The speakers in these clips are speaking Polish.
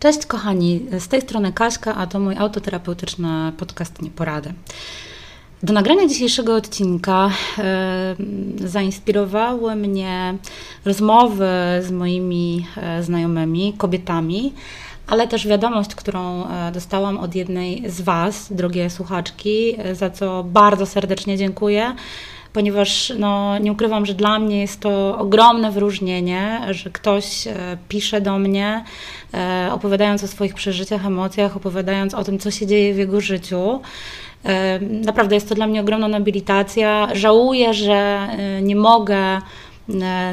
Cześć kochani, z tej strony Kaśka, a to mój autoterapeutyczny podcast Nieporady. Do nagrania dzisiejszego odcinka e, zainspirowały mnie rozmowy z moimi e, znajomymi, kobietami, ale też wiadomość, którą e, dostałam od jednej z Was, drogie słuchaczki, za co bardzo serdecznie dziękuję ponieważ no, nie ukrywam, że dla mnie jest to ogromne wyróżnienie, że ktoś e, pisze do mnie, e, opowiadając o swoich przeżyciach, emocjach, opowiadając o tym, co się dzieje w jego życiu. E, naprawdę jest to dla mnie ogromna nobilitacja. Żałuję, że nie mogę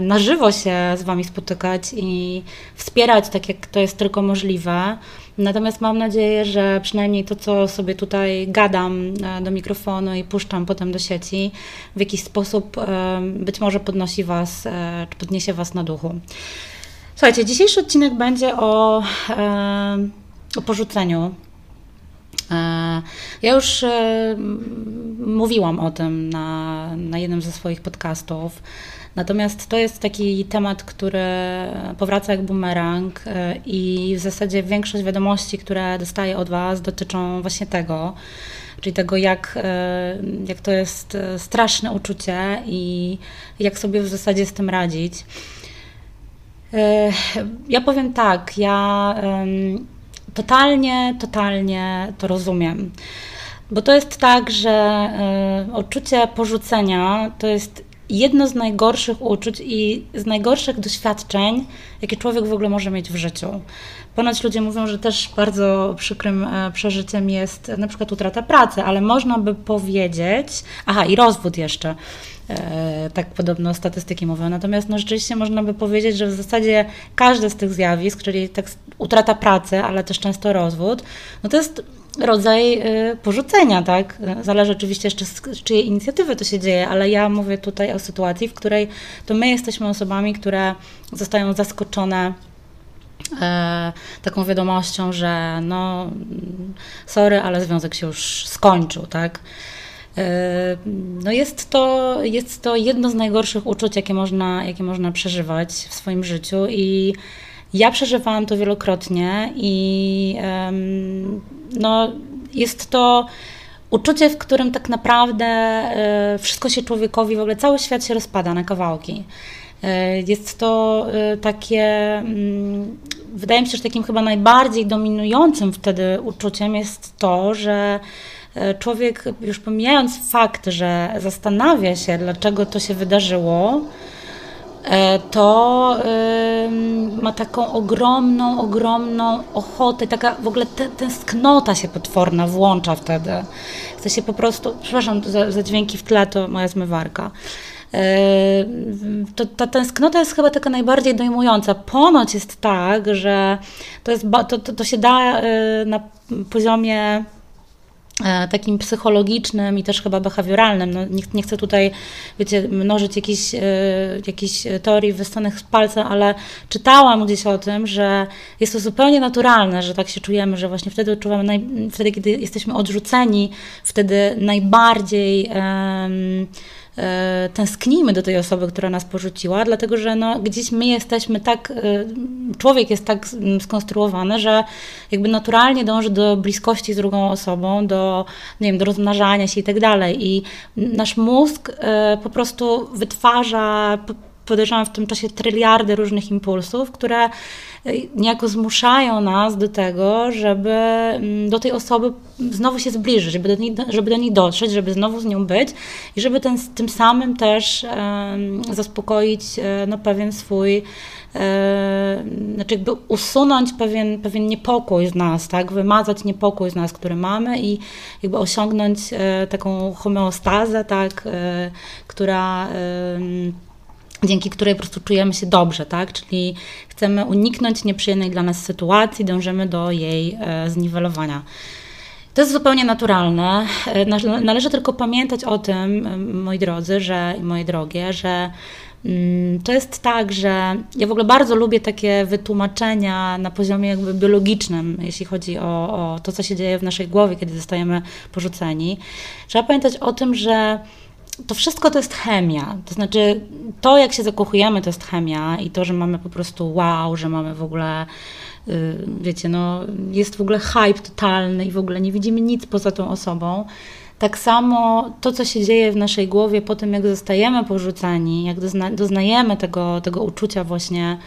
na żywo się z Wami spotykać i wspierać tak, jak to jest tylko możliwe. Natomiast mam nadzieję, że przynajmniej to, co sobie tutaj gadam e, do mikrofonu i puszczam potem do sieci, w jakiś sposób e, być może podnosi Was, e, czy podniesie Was na duchu. Słuchajcie, dzisiejszy odcinek będzie o, o porzuceniu. Ja już mówiłam o tym na, na jednym ze swoich podcastów. Natomiast to jest taki temat, który powraca jak bumerang e, i w zasadzie większość wiadomości, które dostaję od Was, dotyczą właśnie tego, czyli tego, jak, e, jak to jest e, straszne uczucie i jak sobie w zasadzie z tym radzić. Ja powiem tak, ja totalnie, totalnie to rozumiem. Bo to jest tak, że odczucie porzucenia to jest jedno z najgorszych uczuć i z najgorszych doświadczeń, jakie człowiek w ogóle może mieć w życiu. Ponoć ludzie mówią, że też bardzo przykrym e, przeżyciem jest na przykład utrata pracy, ale można by powiedzieć, aha, i rozwód jeszcze. E, tak podobno statystyki mówią. Natomiast no, rzeczywiście można by powiedzieć, że w zasadzie każde z tych zjawisk, czyli tak utrata pracy, ale też często rozwód, no to jest rodzaj y, porzucenia, tak? Zależy oczywiście jeszcze z czyjej inicjatywy to się dzieje, ale ja mówię tutaj o sytuacji, w której to my jesteśmy osobami, które zostają zaskoczone e, taką wiadomością, że no sorry, ale związek się już skończył, tak? E, no jest to, jest to jedno z najgorszych uczuć, jakie można, jakie można przeżywać w swoim życiu i ja przeżywałam to wielokrotnie i no, jest to uczucie, w którym tak naprawdę e, wszystko się człowiekowi, w ogóle cały świat się rozpada na kawałki. E, jest to e, takie, mm, wydaje mi się, że takim chyba najbardziej dominującym wtedy uczuciem jest to, że człowiek, już pomijając fakt, że zastanawia się, dlaczego to się wydarzyło, to ma taką ogromną, ogromną ochotę, taka w ogóle tęsknota się potworna włącza wtedy. Chce się po prostu, przepraszam za, za dźwięki w tle, to moja zmywarka. E, to, ta tęsknota jest chyba taka najbardziej dojmująca. Ponoć jest tak, że to, jest, to, to, to się da e, na poziomie E, takim psychologicznym i też chyba behawioralnym. No, nie, nie, chcę tutaj, wiecie, mnożyć jakichś, e, jakichś teorii wystanych z palca, ale czytałam gdzieś o tym, że jest to zupełnie naturalne, że tak się czujemy, że właśnie wtedy odczuwamy, naj, wtedy kiedy jesteśmy odrzuceni, wtedy najbardziej E, tęsknimy do tej osoby, która nas porzuciła, dlatego że no, gdzieś my jesteśmy tak, e, człowiek jest tak skonstruowany, że jakby naturalnie dąży do bliskości z drugą osobą, do, nie wiem, do rozmnażania się i tak dalej. I nasz mózg e, po prostu wytwarza podejrzewam w tym czasie tryliardy różnych impulsów, które e, niejako zmuszają nas do tego, żeby mm, do tej osoby znowu się zbliżyć, żeby do niej, żeby do niej dotrzeć, żeby znowu z nią być i żeby ten, tym samym też zaspokoić e, no, pewien swój e, znaczy jakby usunąć pewien, pewien niepokój z nas, tak, wymazać niepokój z nas, który mamy i jakby osiągnąć e, taką homeostazę, tak, która dzięki której po prostu czujemy się dobrze, tak? Czyli chcemy uniknąć nieprzyjemnej dla nas sytuacji, dążymy do jej e, zniwelowania. To jest zupełnie naturalne. E, należy tylko pamiętać o tym, moi drodzy, że moje drogie, że mm, to jest tak, że ja w ogóle bardzo lubię takie wytłumaczenia na poziomie jakby biologicznym, jeśli chodzi o, o to, co się dzieje w naszej głowie, kiedy zostajemy porzuceni. Trzeba pamiętać o tym, że to wszystko to jest chemia. To znaczy, to jak się zakochujemy, to jest chemia i to, że mamy po prostu wow, że mamy w ogóle, y, wiecie, no, jest w ogóle hype totalny i w ogóle nie widzimy nic poza tą osobą. Tak samo to, co się dzieje w naszej głowie po tym, jak zostajemy porzuceni, jak dozna, doznajemy tego, tego uczucia właśnie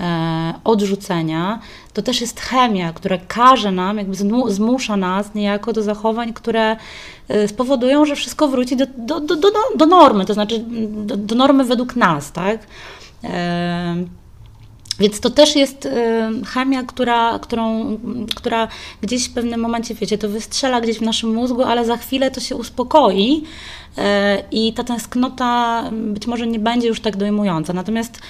e, odrzucenia, to też jest chemia, która każe nam, jakby zmusza nas niejako do zachowań, które e, spowodują, że wszystko wróci do, do, do, do, do normy, to znaczy do, do normy według nas, tak? E, więc to też jest chemia, która, którą, która gdzieś w pewnym momencie, wiecie, to wystrzela gdzieś w naszym mózgu, ale za chwilę to się uspokoi e, i ta tęsknota być może nie będzie już tak dojmująca. Natomiast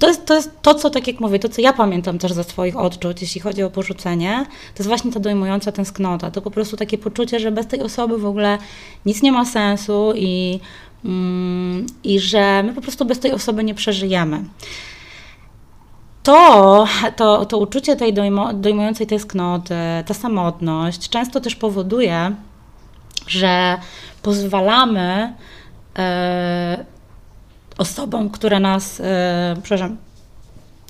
to jest, to jest to, co, tak jak mówię, to, co ja pamiętam też ze swoich odczuć, jeśli chodzi o porzucenie, to jest właśnie ta dojmująca tęsknota. To po prostu takie poczucie, że bez tej osoby w ogóle nic nie ma sensu i, mm, i że my po prostu bez tej osoby nie przeżyjemy to, to, to uczucie tej dojmo, dojmującej tęsknoty, ta samotność często też powoduje, że pozwalamy e, osobom, które nas, e, przepraszam,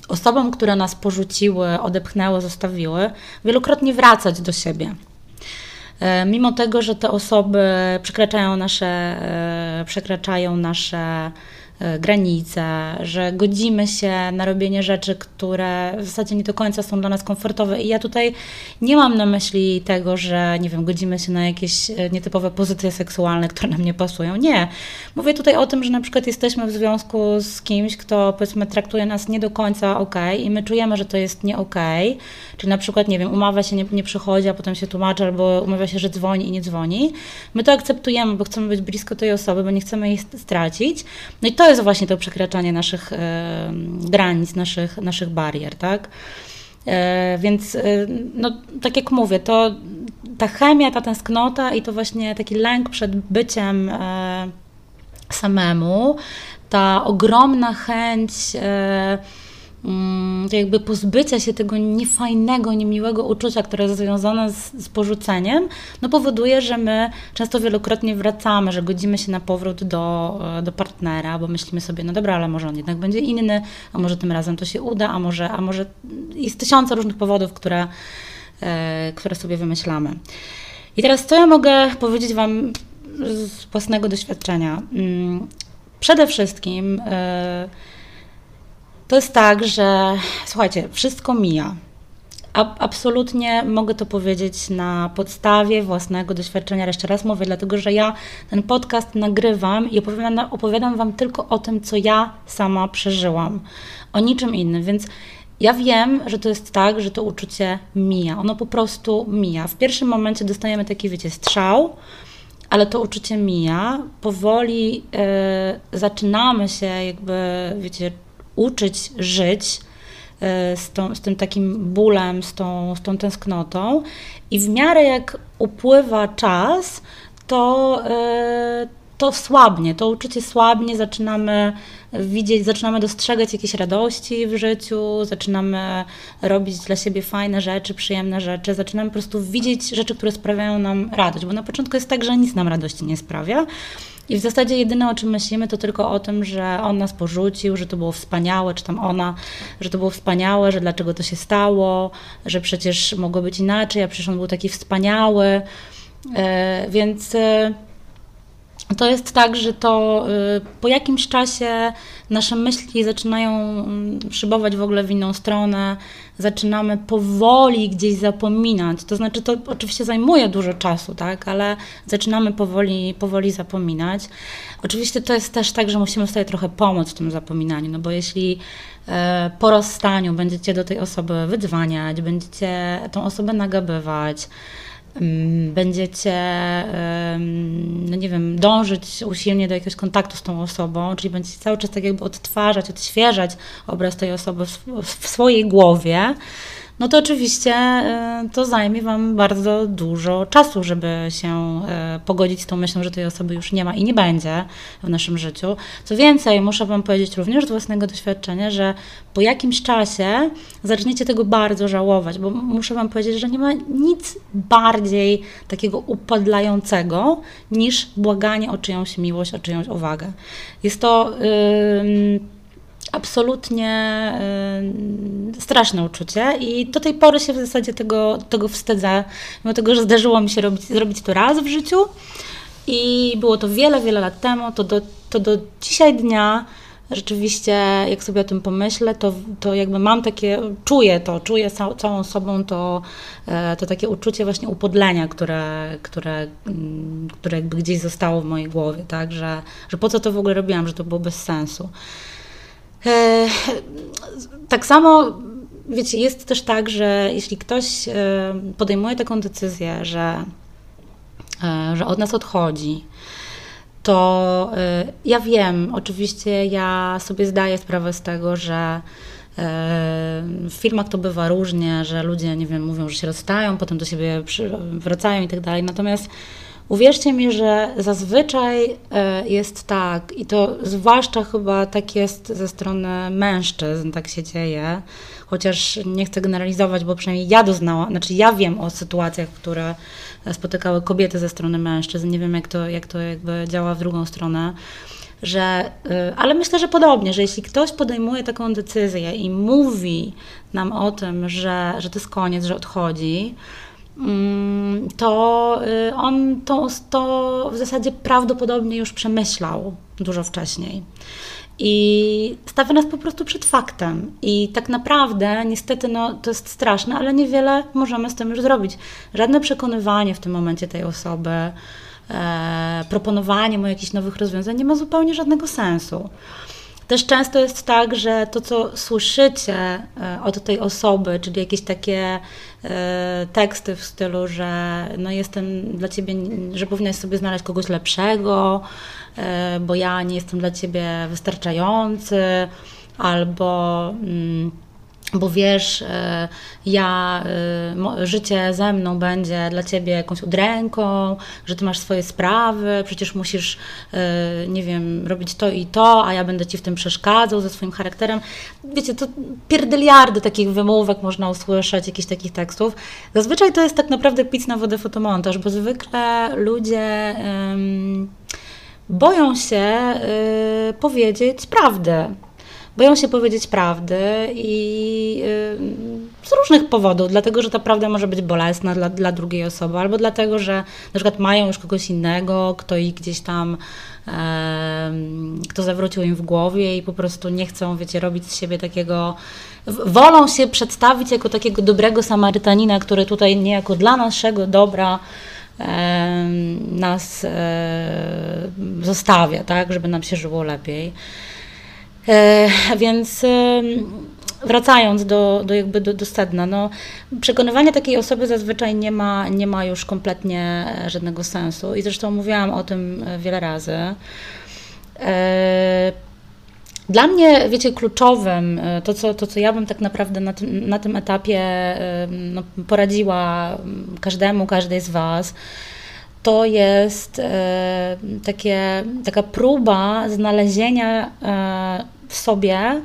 osobom, które nas porzuciły, odepchnęły, zostawiły, wielokrotnie wracać do siebie. E, mimo tego, że te osoby przekraczają nasze, e, przekraczają nasze granice, że godzimy się na robienie rzeczy, które w zasadzie nie do końca są dla nas komfortowe. I ja tutaj nie mam na myśli tego, że nie wiem, godzimy się na jakieś e, nietypowe pozycje seksualne, które nam nie pasują. Nie. Mówię tutaj o tym, że na przykład jesteśmy w związku z kimś, kto powiedzmy traktuje nas nie do końca ok i my czujemy, że to jest nie ok. Czyli na przykład, nie wiem, umawia się, nie, nie przychodzi, a potem się tłumaczy, albo umawia się, że dzwoni i nie dzwoni. My to akceptujemy, bo chcemy być blisko tej osoby, bo nie chcemy jej stracić. No i to to jest właśnie to przekraczanie naszych e, granic, naszych, naszych barier, tak? E, więc, e, no, tak jak mówię, to ta chemia, ta tęsknota i to właśnie taki lęk przed byciem samemu, ta ogromna chęć jakby pozbycia się tego niefajnego, niemiłego uczucia, które jest związane z, z porzuceniem, no powoduje, że my często wielokrotnie wracamy, że godzimy się na powrót do, e, do partnera, bo myślimy sobie, no dobra, ale może on jednak będzie inny, a może tym razem to się uda, a może, a może jest tysiące różnych powodów, które, e, które sobie wymyślamy. I teraz co ja mogę powiedzieć Wam z własnego doświadczenia? Mm, przede wszystkim e, to jest tak, że słuchajcie, wszystko mija. Absolutnie mogę to powiedzieć na podstawie własnego doświadczenia. Jeszcze raz mówię, dlatego że ja ten podcast nagrywam i opowiadam, opowiadam Wam tylko o tym, co ja sama przeżyłam, o niczym innym. Więc ja wiem, że to jest tak, że to uczucie mija. Ono po prostu mija. W pierwszym momencie dostajemy taki, wiecie, strzał, ale to uczucie mija. Powoli yy, zaczynamy się jakby, wiecie, uczyć żyć e, z, tą, z tym takim bólem, z tą, z tą tęsknotą. I w miarę jak upływa czas, to, e, to słabnie, to uczucie słabnie, zaczynamy widzieć, zaczynamy dostrzegać jakieś radości w życiu, zaczynamy robić dla siebie fajne rzeczy, przyjemne rzeczy, zaczynamy po prostu widzieć rzeczy, które sprawiają nam radość, bo na początku jest tak, że nic nam radości nie sprawia, i w zasadzie jedyne o czym myślimy to tylko o tym, że on nas porzucił, że to było wspaniałe, czy tam ona, że to było wspaniałe, że dlaczego to się stało, że przecież mogło być inaczej, a przecież on był taki wspaniały. E, więc e, to jest tak, że to y, po jakimś czasie nasze myśli zaczynają mm, szybować w ogóle w inną stronę, zaczynamy powoli gdzieś zapominać. To znaczy, to oczywiście zajmuje dużo czasu, tak, ale zaczynamy powoli, powoli zapominać. Oczywiście to jest też tak, że musimy sobie trochę pomóc w tym zapominaniu, no bo jeśli e, po rozstaniu będziecie do tej osoby wydzwaniać, będziecie tą osobę nagabywać, będziecie, no nie wiem, dążyć usilnie do jakiegoś kontaktu z tą osobą, czyli będziecie cały czas tak jakby odtwarzać, odświeżać obraz tej osoby w, w swojej głowie, no to oczywiście to zajmie Wam bardzo dużo czasu, żeby się pogodzić z tą myślą, że tej osoby już nie ma i nie będzie w naszym życiu. Co więcej, muszę Wam powiedzieć również z własnego doświadczenia, że po jakimś czasie zaczniecie tego bardzo żałować, bo muszę Wam powiedzieć, że nie ma nic bardziej takiego upadlającego niż błaganie o czyjąś miłość, o czyjąś uwagę. Jest to. Yy, absolutnie y, straszne uczucie i do tej pory się w zasadzie tego, tego wstydzę, mimo tego, że zdarzyło mi się robić, zrobić to raz w życiu i było to wiele, wiele lat temu, to do, to do dzisiaj dnia rzeczywiście, jak sobie o tym pomyślę, to, to jakby mam takie, czuję to, czuję całą sobą to, e, to takie uczucie właśnie upodlenia, które, które, mm, które jakby gdzieś zostało w mojej głowie, tak, że, że po co to w ogóle robiłam, że to było bez sensu. E, tak samo, wiecie, jest też tak, że jeśli ktoś e, podejmuje taką decyzję, że, że od nas odchodzi, to ja wiem, oczywiście ja sobie zdaję sprawę z tego, że w filmach to bywa różnie, że ludzie, nie wiem, mówią, że się rozstają, potem do siebie wracają i tak dalej. Natomiast uwierzcie mi, że zazwyczaj y, jest tak, i to zwłaszcza chyba tak jest ze strony mężczyzn, tak się dzieje, chociaż nie chcę generalizować, bo przynajmniej ja doznałam, znaczy ja wiem o sytuacjach, które spotykały kobiety ze strony mężczyzn. Nie wiem, jak to, jak to jakby działa w drugą stronę. Że, y, ale myślę, że podobnie, że jeśli ktoś podejmuje taką decyzję i mówi nam o tym, że, że to jest koniec, że odchodzi, to y, on to, to w zasadzie prawdopodobnie już przemyślał dużo wcześniej i stawia nas po prostu przed faktem. I tak naprawdę, niestety, no, to jest straszne, ale niewiele możemy z tym już zrobić. Żadne przekonywanie w tym momencie tej osoby, e, proponowanie mu jakichś nowych rozwiązań nie ma zupełnie żadnego sensu. Też często jest tak, że to, co słyszycie e, od tej osoby, czyli jakieś takie e, teksty w stylu, że no jestem dla ciebie, że powinnaś sobie znaleźć kogoś lepszego, e, bo ja nie jestem dla ciebie wystarczający, albo. Mm, bo wiesz, e, ja, e, życie ze mną będzie dla ciebie jakąś udręką, że ty masz swoje sprawy, przecież musisz, e, nie wiem, robić to i to, a ja będę ci w tym przeszkadzał ze swoim charakterem. Wiecie, to pierdyliardy takich wymówek można usłyszeć, jakichś takich tekstów. Zazwyczaj to jest tak naprawdę pic na wodę fotomontaż, bo zwykle ludzie boją się y, powiedzieć prawdę boją się powiedzieć prawdy i y, z różnych powodów, dlatego że ta prawda może być bolesna dla, dla drugiej osoby, albo dlatego, że na przykład mają już kogoś innego, kto ich gdzieś tam kto zawrócił im w głowie i po prostu nie chcą, wiecie, robić z siebie takiego, wolą się przedstawić jako takiego dobrego Samarytanina, który tutaj niejako dla naszego dobra nas zostawia, tak, żeby nam się żyło lepiej. E, więc wracając do, do, jakby do, do sedna, no, przekonywanie takiej osoby zazwyczaj nie ma, nie ma już kompletnie żadnego sensu i zresztą mówiłam o tym e, wiele razy. E, dla mnie, wiecie, kluczowym, to co, to, co ja bym tak naprawdę na tym, na tym etapie no, poradziła każdemu, każdej z Was, to jest takie, taka próba znalezienia w sobie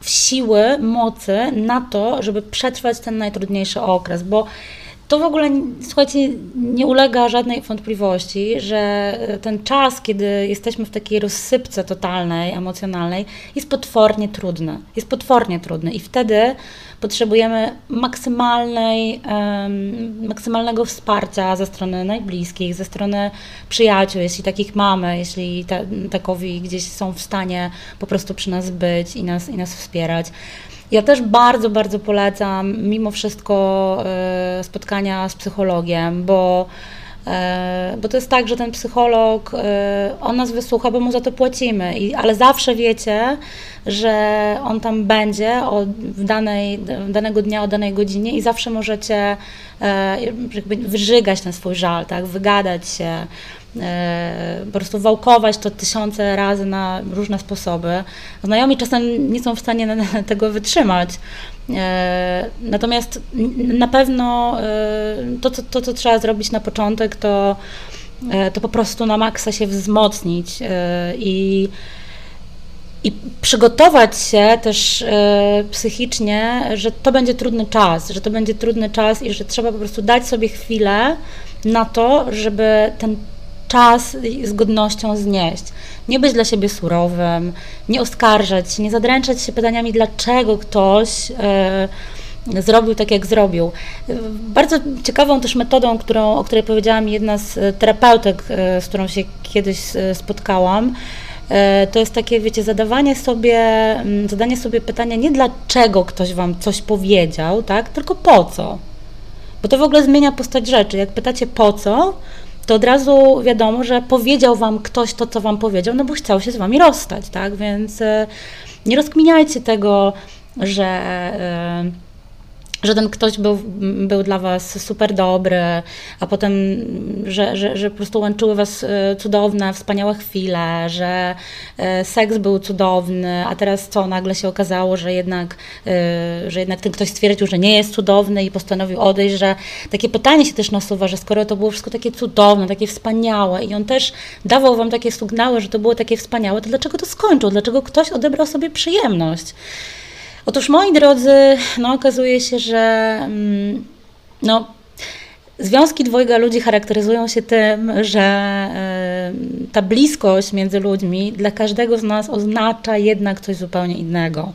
w siły, mocy na to, żeby przetrwać ten najtrudniejszy okres, bo to w ogóle, słuchajcie, nie ulega żadnej wątpliwości, że ten czas, kiedy jesteśmy w takiej rozsypce totalnej, emocjonalnej, jest potwornie trudny. Jest potwornie trudny i wtedy potrzebujemy maksymalnej, um, maksymalnego wsparcia ze strony najbliskich, ze strony przyjaciół, jeśli takich mamy, jeśli ta, takowi gdzieś są w stanie po prostu przy nas być i nas, i nas wspierać. Ja też bardzo, bardzo polecam mimo wszystko e, spotkania z psychologiem, bo e, bo to jest tak, że ten psycholog, e, on nas wysłucha, bo mu za to płacimy, ale zawsze wiecie, że on tam będzie o, w danej, danego dnia, o danej godzinie i zawsze możecie jakby wyżygać ten swój żal, tak, wygadać się, e, po prostu wałkować to tysiące razy na różne sposoby. Znajomi czasem nie są w stanie tego wytrzymać. E, natomiast na pewno to, to, to, co trzeba zrobić na początek, to, to po prostu na maksa się wzmocnić i i przygotować się też e, psychicznie, że to będzie trudny czas, że to będzie trudny czas i że trzeba po prostu dać sobie chwilę na to, żeby ten czas z godnością znieść. Nie być dla siebie surowym, nie oskarżać nie zadręczać się pytaniami, dlaczego ktoś e, zrobił tak, jak zrobił. Bardzo ciekawą też metodą, którą, o której powiedziała mi jedna z terapeutek, e, z którą się kiedyś spotkałam, E, to jest takie, wiecie, zadawanie sobie, zadanie sobie pytania nie dlaczego ktoś wam coś powiedział, tak, tylko po co. Bo to w ogóle zmienia postać rzeczy. Jak pytacie po co, to od razu wiadomo, że powiedział wam ktoś to, co wam powiedział, no bo chciał się z wami rozstać, tak? Więc e, nie rozkminiajcie tego, że e, że ten ktoś był, był dla Was super dobry, a potem, że, że, że po prostu łączyły Was e, cudowne, wspaniałe chwile, że e, seks był cudowny, a teraz co, nagle się okazało, że jednak, e, że jednak ten ktoś stwierdził, że nie jest cudowny i postanowił odejść, że takie pytanie się też nasuwa, że skoro to było wszystko takie cudowne, takie wspaniałe i on też dawał Wam takie sygnały, że to było takie wspaniałe, to dlaczego to skończył? Dlaczego ktoś odebrał sobie przyjemność? Otóż moi drodzy, no okazuje się, że mm, no, związki dwojga ludzi charakteryzują się tym, że ta bliskość między ludźmi dla każdego z nas oznacza jednak coś zupełnie innego.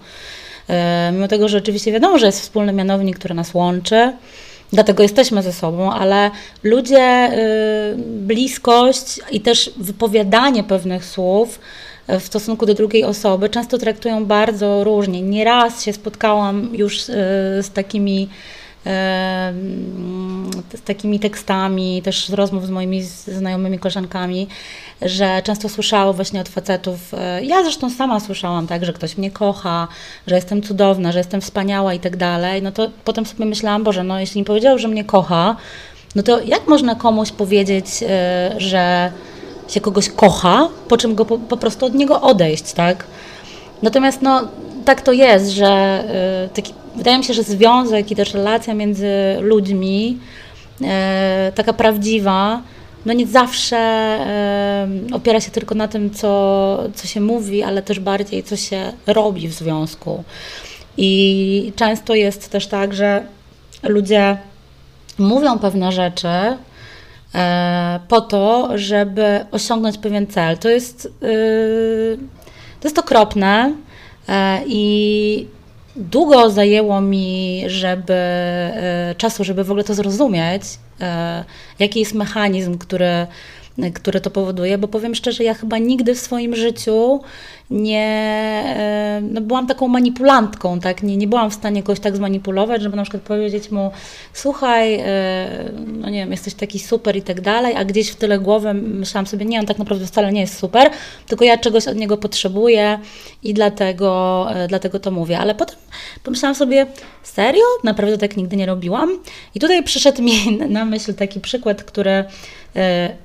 E, mimo tego, że oczywiście wiadomo, że jest wspólny mianownik, który nas łączy, dlatego jesteśmy ze sobą, ale ludzie, y, bliskość i też wypowiadanie pewnych słów w stosunku do drugiej osoby często traktują bardzo różnie. Nieraz się spotkałam już e, z takimi z takimi tekstami, też z rozmów z moimi znajomymi koleżankami, że często słyszało właśnie od facetów, e, ja zresztą sama słyszałam tak, że ktoś mnie kocha, że jestem cudowna, że jestem wspaniała i tak dalej, no to potem sobie myślałam, Boże, no jeśli nie powiedział, że mnie kocha, no to jak można komuś powiedzieć, że się kogoś kocha, po czym go po, po prostu od niego odejść, tak? Natomiast no, tak to jest, że y, taki, wydaje mi się, że związek i też relacja między ludźmi, taka prawdziwa, no nie zawsze opiera się tylko na tym, co, co się mówi, ale też bardziej, co się robi w związku. I często jest też tak, że ludzie mówią pewne rzeczy, E, po to, żeby osiągnąć pewien cel. To jest, y, to jest okropne e, i długo zajęło mi, żeby e, czasu, żeby w ogóle to zrozumieć, jaki jest mechanizm, który który to powoduje, bo powiem szczerze, ja chyba nigdy w swoim życiu nie, e, no byłam taką manipulantką, tak, nie, nie byłam w stanie kogoś tak zmanipulować, żeby na przykład powiedzieć mu, słuchaj, e, no nie wiem, jesteś taki super i tak dalej, a gdzieś w tyle głowy myślałam sobie, nie, on tak naprawdę wcale nie jest super, tylko ja czegoś od niego potrzebuję i dlatego, dlatego to mówię, ale potem pomyślałam sobie, serio? Naprawdę tak nigdy nie robiłam? I tutaj przyszedł mi na myśl taki przykład, który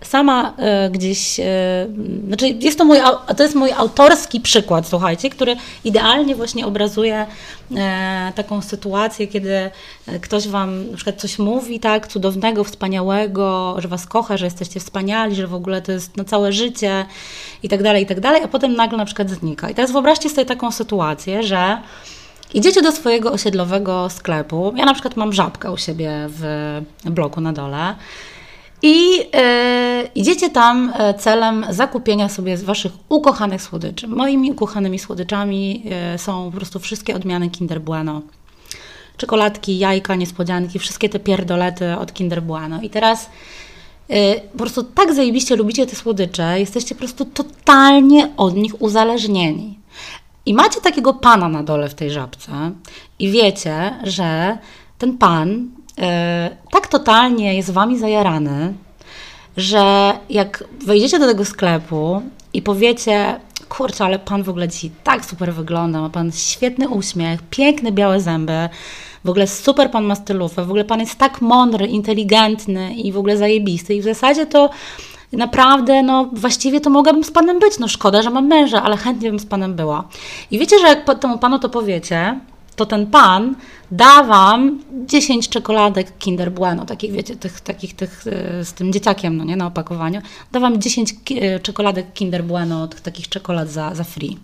sama gdzieś, znaczy jest to mój, to jest mój autorski przykład, słuchajcie, który idealnie właśnie obrazuje e, taką sytuację, kiedy e, ktoś Wam na przykład coś mówi, tak, cudownego, wspaniałego, że Was kocha, że jesteście wspaniali, że w ogóle to jest na całe życie i tak dalej, i tak dalej, a potem nagle na przykład znika. I teraz wyobraźcie sobie taką sytuację, że Idziecie do swojego osiedlowego sklepu. Ja na przykład mam żabkę u siebie w bloku na dole. I e, idziecie tam e, celem zakupienia sobie z Waszych ukochanych słodyczy. Moimi ukochanymi słodyczami e, są po prostu wszystkie odmiany Kinder Bueno. Czekoladki, jajka, niespodzianki, wszystkie te pierdolety od Kinder Bueno. I teraz po prostu tak zajebiście lubicie te słodycze, jesteście po prostu totalnie od nich uzależnieni. I macie takiego pana na dole w tej żabce i wiecie, że ten pan E, tak totalnie jest wami zajarany, że jak wejdziecie do tego sklepu i powiecie, kurczę, ale pan w ogóle dzisiaj tak super wygląda, ma pan świetny uśmiech, piękne białe zęby, w ogóle super pan ma stylówę, w ogóle pan jest tak mądry, inteligentny i w ogóle zajebisty i w zasadzie to naprawdę, no właściwie to mogłabym z panem być, no szkoda, że mam męża, ale chętnie bym z panem była. I wiecie, że jak temu panu to powiecie, to ten pan da wam 10 czekoladek Kinder Bueno, takich wiecie, tych, takich tych e, z tym dzieciakiem, no nie, na opakowaniu, da wam 10 e, czekoladek Kinder Bueno, tych takich czekolad za, za free.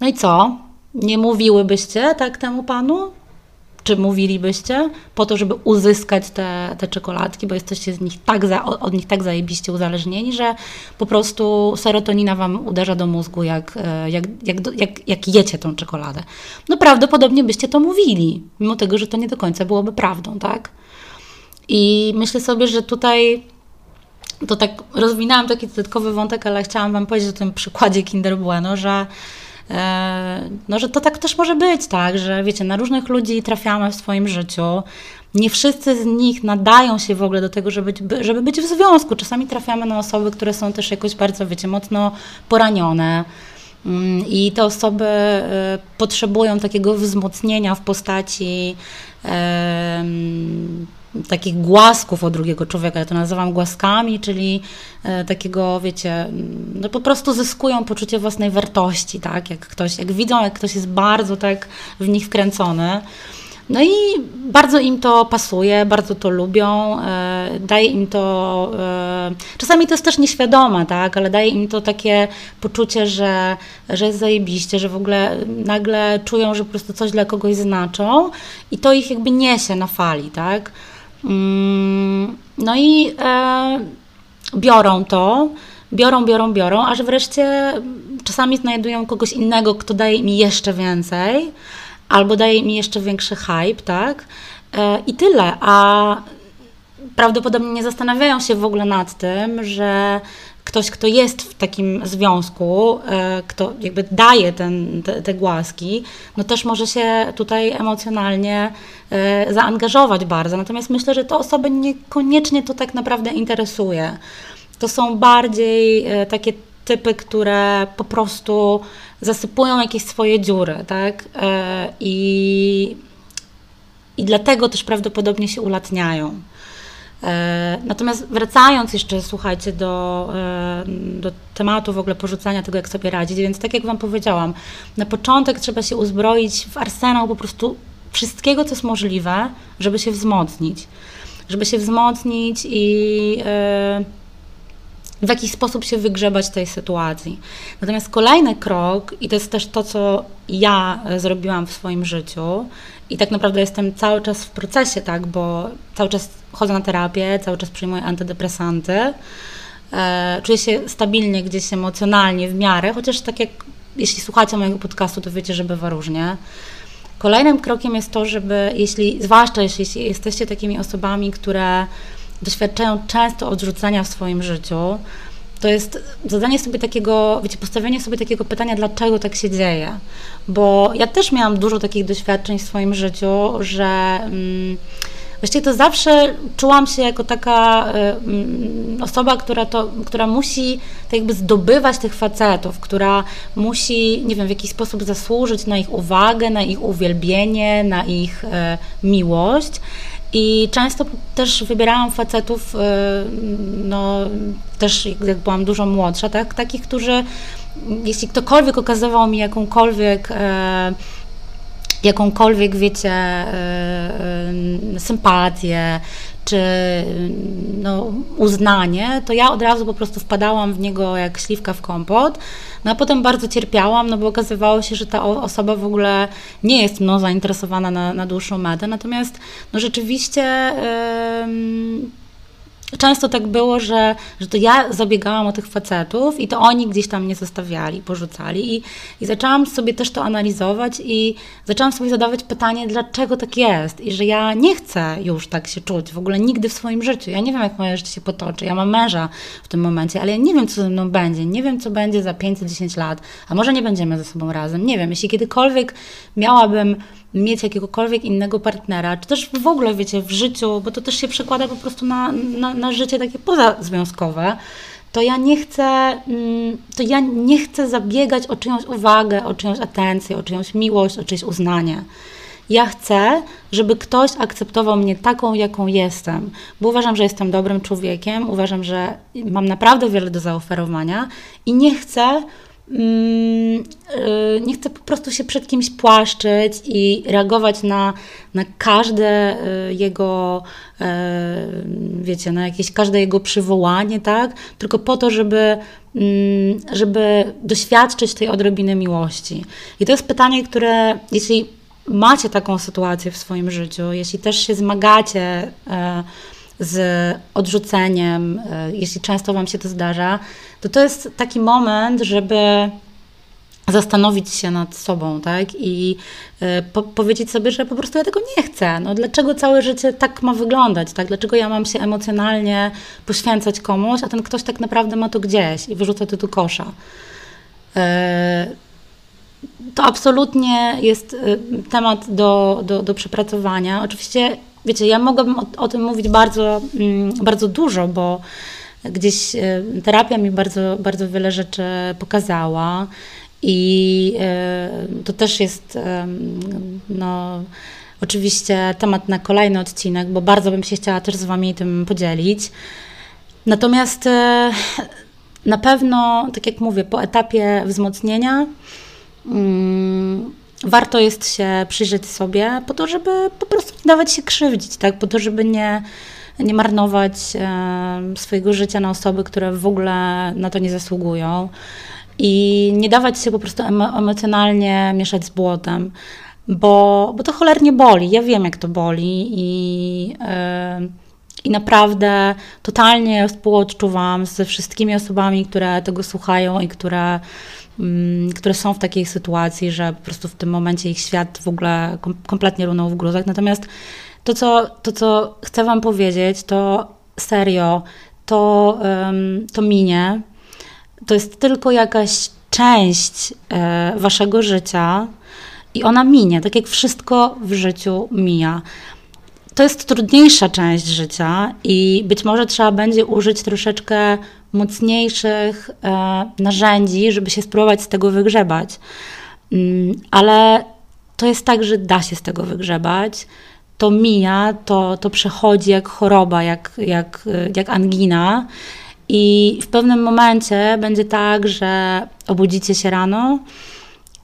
No i co? Nie mówiłybyście tak temu panu? Czy mówilibyście po to, żeby uzyskać te, te czekoladki, bo jesteście z nich tak za, od nich tak zajebiście uzależnieni, że po prostu serotonina wam uderza do mózgu, jak, e, jak, jak, jak, jak jecie tą czekoladę. No prawdopodobnie byście to mówili, mimo tego, że to nie do końca byłoby prawdą, tak? I myślę sobie, że tutaj to tak rozwinęłam taki dodatkowy wątek, ale chciałam Wam powiedzieć o tym przykładzie Kinder Bueno, że no, że to tak też może być, tak, że wiecie, na różnych ludzi trafiamy w swoim życiu. Nie wszyscy z nich nadają się w ogóle do tego, żeby, żeby być w związku. Czasami trafiamy na osoby, które są też jakoś bardzo, wiecie, mocno poranione. Mm, I te osoby e, potrzebują takiego wzmocnienia w postaci takich głasków od drugiego człowieka. Ja to nazywam głaskami, czyli e, takiego, wiecie, no po prostu zyskują poczucie własnej wartości, tak? Jak ktoś, jak widzą, jak ktoś jest bardzo tak w nich wkręcony. No i bardzo im to pasuje, bardzo to lubią, e, daje im to, e, czasami to jest też nieświadome, tak, ale daje im to takie poczucie, że, że jest zajebiście, że w ogóle nagle czują, że po prostu coś dla kogoś znaczą i to ich jakby niesie na fali, tak. Mm, no i e, biorą to, biorą, biorą, biorą, aż wreszcie czasami znajdują kogoś innego, kto daje im jeszcze więcej, albo daje im jeszcze większy hype, tak? E, I tyle. A prawdopodobnie nie zastanawiają się w ogóle nad tym, że ktoś, kto jest w takim związku, e, kto jakby daje ten, te, te głaski, no też może się tutaj emocjonalnie e, zaangażować bardzo. Natomiast myślę, że te osoby niekoniecznie to tak naprawdę interesuje. To są bardziej e, takie typy, które po prostu zasypują jakieś swoje dziury, tak? I, i dlatego też prawdopodobnie się ulatniają. E, natomiast wracając jeszcze, słuchajcie, do, e, do tematu w ogóle porzucania tego, jak sobie radzić, więc tak jak Wam powiedziałam, na początek trzeba się uzbroić w arsenał po prostu wszystkiego, co jest możliwe, żeby się wzmocnić. Żeby się wzmocnić i e, w jakiś sposób się wygrzebać tej sytuacji. Natomiast kolejny krok, i to jest też to, co ja zrobiłam w swoim życiu, i tak naprawdę jestem cały czas w procesie, tak, bo cały czas chodzę na terapię, cały czas przyjmuję antydepresanty. E, czuję się stabilnie gdzieś emocjonalnie w miarę, chociaż tak jak jeśli słuchacie mojego podcastu, to wiecie, że bywa różnie. Kolejnym krokiem jest to, żeby, jeśli, zwłaszcza jeśli jesteście takimi osobami, które doświadczają często odrzucenia w swoim życiu, to jest zadanie sobie takiego, wiecie, postawienie sobie takiego pytania, dlaczego tak się dzieje. Bo ja też miałam dużo takich doświadczeń w swoim życiu, że mm, właściwie to zawsze czułam się jako taka y, mm, osoba, która, to, która musi tak jakby zdobywać tych facetów, która musi, nie wiem, w jakiś sposób zasłużyć na ich uwagę, na ich uwielbienie, na ich y, miłość. I często też wybierałam facetów, y, no też jak byłam dużo młodsza, tak, takich, którzy, jeśli ktokolwiek okazywał mi jakąkolwiek e, jakąkolwiek, wiecie, e, e, sympatię, czy no, uznanie, to ja od razu po prostu wpadałam w niego jak śliwka w kompot. No a potem bardzo cierpiałam, no bo okazywało się, że ta osoba w ogóle nie jest mną zainteresowana na, na dłuższą metę. Natomiast no rzeczywiście. Yy, często tak było, że, że to ja zabiegałam o tych facetów i to oni gdzieś tam mnie zostawiali, porzucali i, i zaczęłam sobie też to analizować i zaczęłam sobie zadawać pytanie, dlaczego tak jest i że ja nie chcę już tak się czuć w ogóle nigdy w swoim życiu. Ja nie wiem, jak moje życie się potoczy. Ja mam męża w tym momencie, ale ja nie wiem, co ze mną będzie. Nie wiem, co będzie za 510 lat, a może nie będziemy ze sobą razem. Nie wiem, jeśli kiedykolwiek miałabym mieć jakiegokolwiek innego partnera, czy też w ogóle, wiecie, w życiu, bo to też się przekłada po prostu na, na, na życie takie pozazwiązkowe, to ja nie chcę, mm, to ja nie chcę zabiegać o czyjąś uwagę, o czyjąś atencję, o czyjąś miłość, o czyjeś uznanie. Ja chcę, żeby ktoś akceptował mnie taką, jaką jestem, bo uważam, że jestem dobrym człowiekiem, uważam, że mam naprawdę wiele do zaoferowania i nie chcę nie chcę po prostu się przed kimś płaszczyć i reagować na, na każde y, jego, y, wiecie, na jakieś każde jego przywołanie, tak? Tylko po to, żeby, mm, żeby doświadczyć tej odrobiny miłości. I to jest pytanie, które jeśli macie taką sytuację w swoim życiu, jeśli też się zmagacie z odrzuceniem, jeśli często Wam się to zdarza, to to jest taki moment, żeby zastanowić się nad sobą, tak? I y, po powiedzieć sobie, że po prostu ja tego nie chcę. No, dlaczego całe życie tak ma wyglądać, tak? Dlaczego ja mam się emocjonalnie poświęcać komuś, a ten ktoś tak naprawdę ma to gdzieś i wyrzuca to do kosza. Y, to absolutnie jest temat do, do, do przepracowania. Oczywiście, wiecie, ja mogłabym o, o tym mówić bardzo, mm, bardzo dużo, bo gdzieś e, terapia mi bardzo, bardzo wiele rzeczy pokazała i e, to też jest no, oczywiście temat na kolejny odcinek, bo bardzo bym się chciała też z Wami tym podzielić. Natomiast na pewno, tak jak mówię, po etapie wzmocnienia mm, warto jest się przyjrzeć sobie po to, żeby po prostu nie dawać się krzywdzić, tak? po to, żeby nie nie marnować swojego życia na osoby, które w ogóle na to nie zasługują i nie dawać się po prostu emocjonalnie mieszać z błotem, bo, bo to cholernie boli. Ja wiem, jak to boli i, i naprawdę totalnie współodczuwam ze wszystkimi osobami, które tego słuchają i które, które są w takiej sytuacji, że po prostu w tym momencie ich świat w ogóle kompletnie runął w gruzach. Natomiast to, co, to, co chcę Wam powiedzieć, to serio, to, to minie. To jest tylko jakaś część e, Waszego życia i ona minie, tak jak wszystko w życiu mija. To jest trudniejsza część życia i być może trzeba będzie użyć troszeczkę mocniejszych e, narzędzi, żeby się spróbować z tego wygrzebać. Mm, ale to jest tak, że da się z tego wygrzebać to mija, to, to przechodzi jak choroba, jak, jak, jak angina. I w pewnym momencie będzie tak, że obudzicie się rano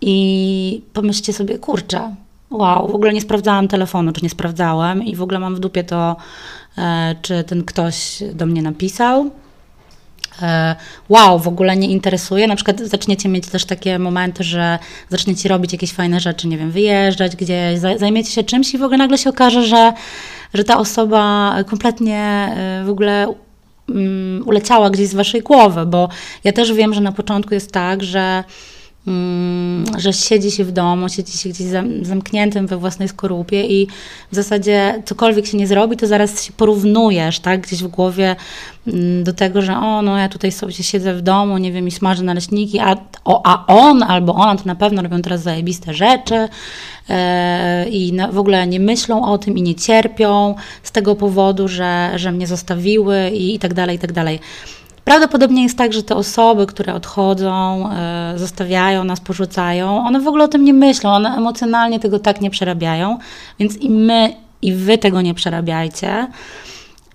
i pomyślcie sobie, kurczę, wow, w ogóle nie sprawdzałam telefonu, czy nie sprawdzałem i w ogóle mam w dupie to, e, czy ten ktoś do mnie napisał. E, wow, w ogóle nie interesuje. Na przykład zaczniecie mieć też takie momenty, że zaczniecie robić jakieś fajne rzeczy, nie wiem, wyjeżdżać gdzieś, zajmiecie się czymś i w ogóle nagle się okaże, że, że ta osoba kompletnie e, w ogóle um, uleciała gdzieś z waszej głowy, bo ja też wiem, że na początku jest tak, że że siedzi się w domu, siedzi się gdzieś zamkniętym we własnej skorupie i w zasadzie cokolwiek się nie zrobi, to zaraz się porównujesz, tak, gdzieś w głowie mm, do tego, że o, no ja tutaj sobie siedzę w domu, nie wiem, i smażę naleśniki, a, o, a on albo ona to na pewno robią teraz zajebiste rzeczy e, i w ogóle nie myślą o tym i nie cierpią z tego powodu, że, że mnie zostawiły i, i tak dalej, i tak dalej. Prawdopodobnie jest tak, że te osoby, które odchodzą, e, zostawiają nas, porzucają, one w ogóle o tym nie myślą, one emocjonalnie tego tak nie przerabiają, więc i my, i wy tego nie przerabiajcie.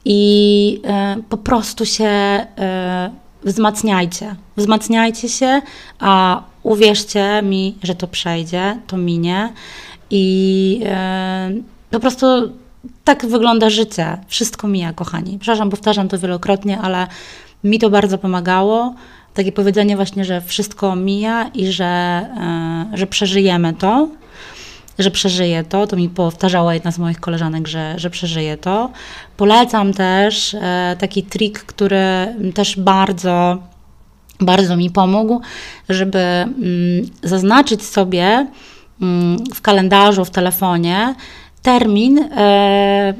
I e, po prostu się e, wzmacniajcie. Wzmacniajcie się, a uwierzcie mi, że to przejdzie, to minie. I po prostu tak wygląda życie. Wszystko mija, kochani. Przepraszam, powtarzam to wielokrotnie, ale mi to bardzo pomagało. Takie powiedzenie właśnie, że wszystko mija i że, e, że przeżyjemy to, że przeżyję to. To mi powtarzała jedna z moich koleżanek, że, że przeżyję to. Polecam też e, taki trik, który też bardzo, bardzo mi pomógł, żeby mm, zaznaczyć sobie mm, w kalendarzu, w telefonie termin e,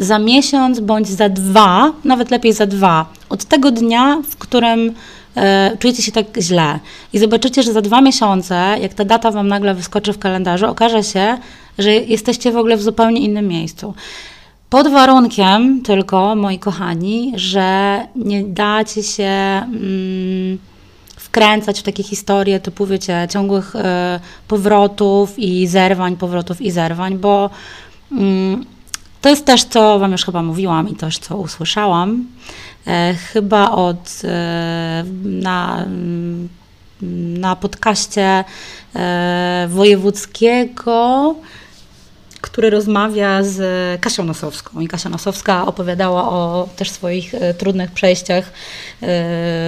za miesiąc bądź za dwa, nawet lepiej za dwa, od tego dnia, w którym e, czujecie się tak źle. I zobaczycie, że za dwa miesiące, jak ta data Wam nagle wyskoczy w kalendarzu, okaże się, że jesteście w ogóle w zupełnie innym miejscu. Pod warunkiem tylko, moi kochani, że nie dacie się mm, wkręcać w takie historie typu, wiecie, ciągłych e, powrotów i zerwań, powrotów i zerwań, bo mm, to jest też, co Wam już chyba mówiłam i też, co usłyszałam, e, chyba od e, na, na podcaście e, wojewódzkiego, który rozmawia z Kasią Nosowską. I Kasia Nosowska opowiadała o też swoich e, trudnych przejściach e,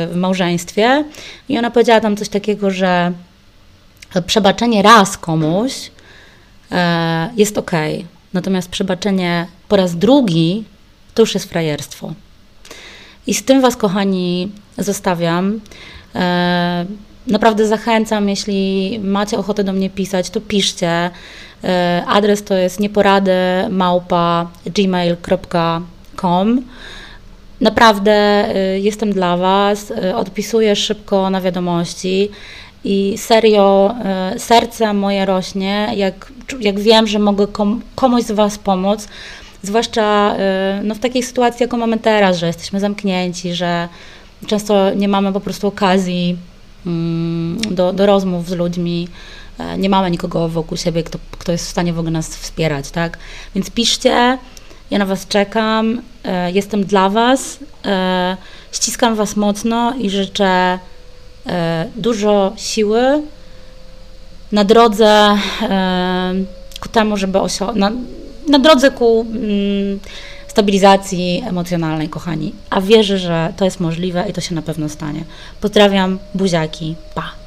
w małżeństwie. I ona powiedziała tam coś takiego, że przebaczenie raz komuś e, jest ok, natomiast przebaczenie po raz drugi to już jest frajerstwo. I z tym Was, kochani, zostawiam. Naprawdę zachęcam, jeśli macie ochotę do mnie pisać, to piszcie. E, adres to jest nieporady małpa gmail.com. Naprawdę e, jestem dla Was, e, odpisuję szybko na wiadomości i serio serce moje rośnie, jak, jak wiem, że mogę komuś z Was pomóc. Zwłaszcza no, w takiej sytuacji, jaką mamy teraz, że jesteśmy zamknięci, że często nie mamy po prostu okazji mm, do, do rozmów z ludźmi. E, nie mamy nikogo wokół siebie, kto, kto jest w stanie w ogóle nas wspierać, tak? Więc piszcie, ja na Was czekam, e, jestem dla Was, e, ściskam Was mocno i życzę dużo siły na drodze ku temu, żeby osiągnąć, na, na drodze ku mm, stabilizacji emocjonalnej, kochani. A wierzę, że to jest możliwe i to się na pewno stanie. Pozdrawiam, buziaki, pa!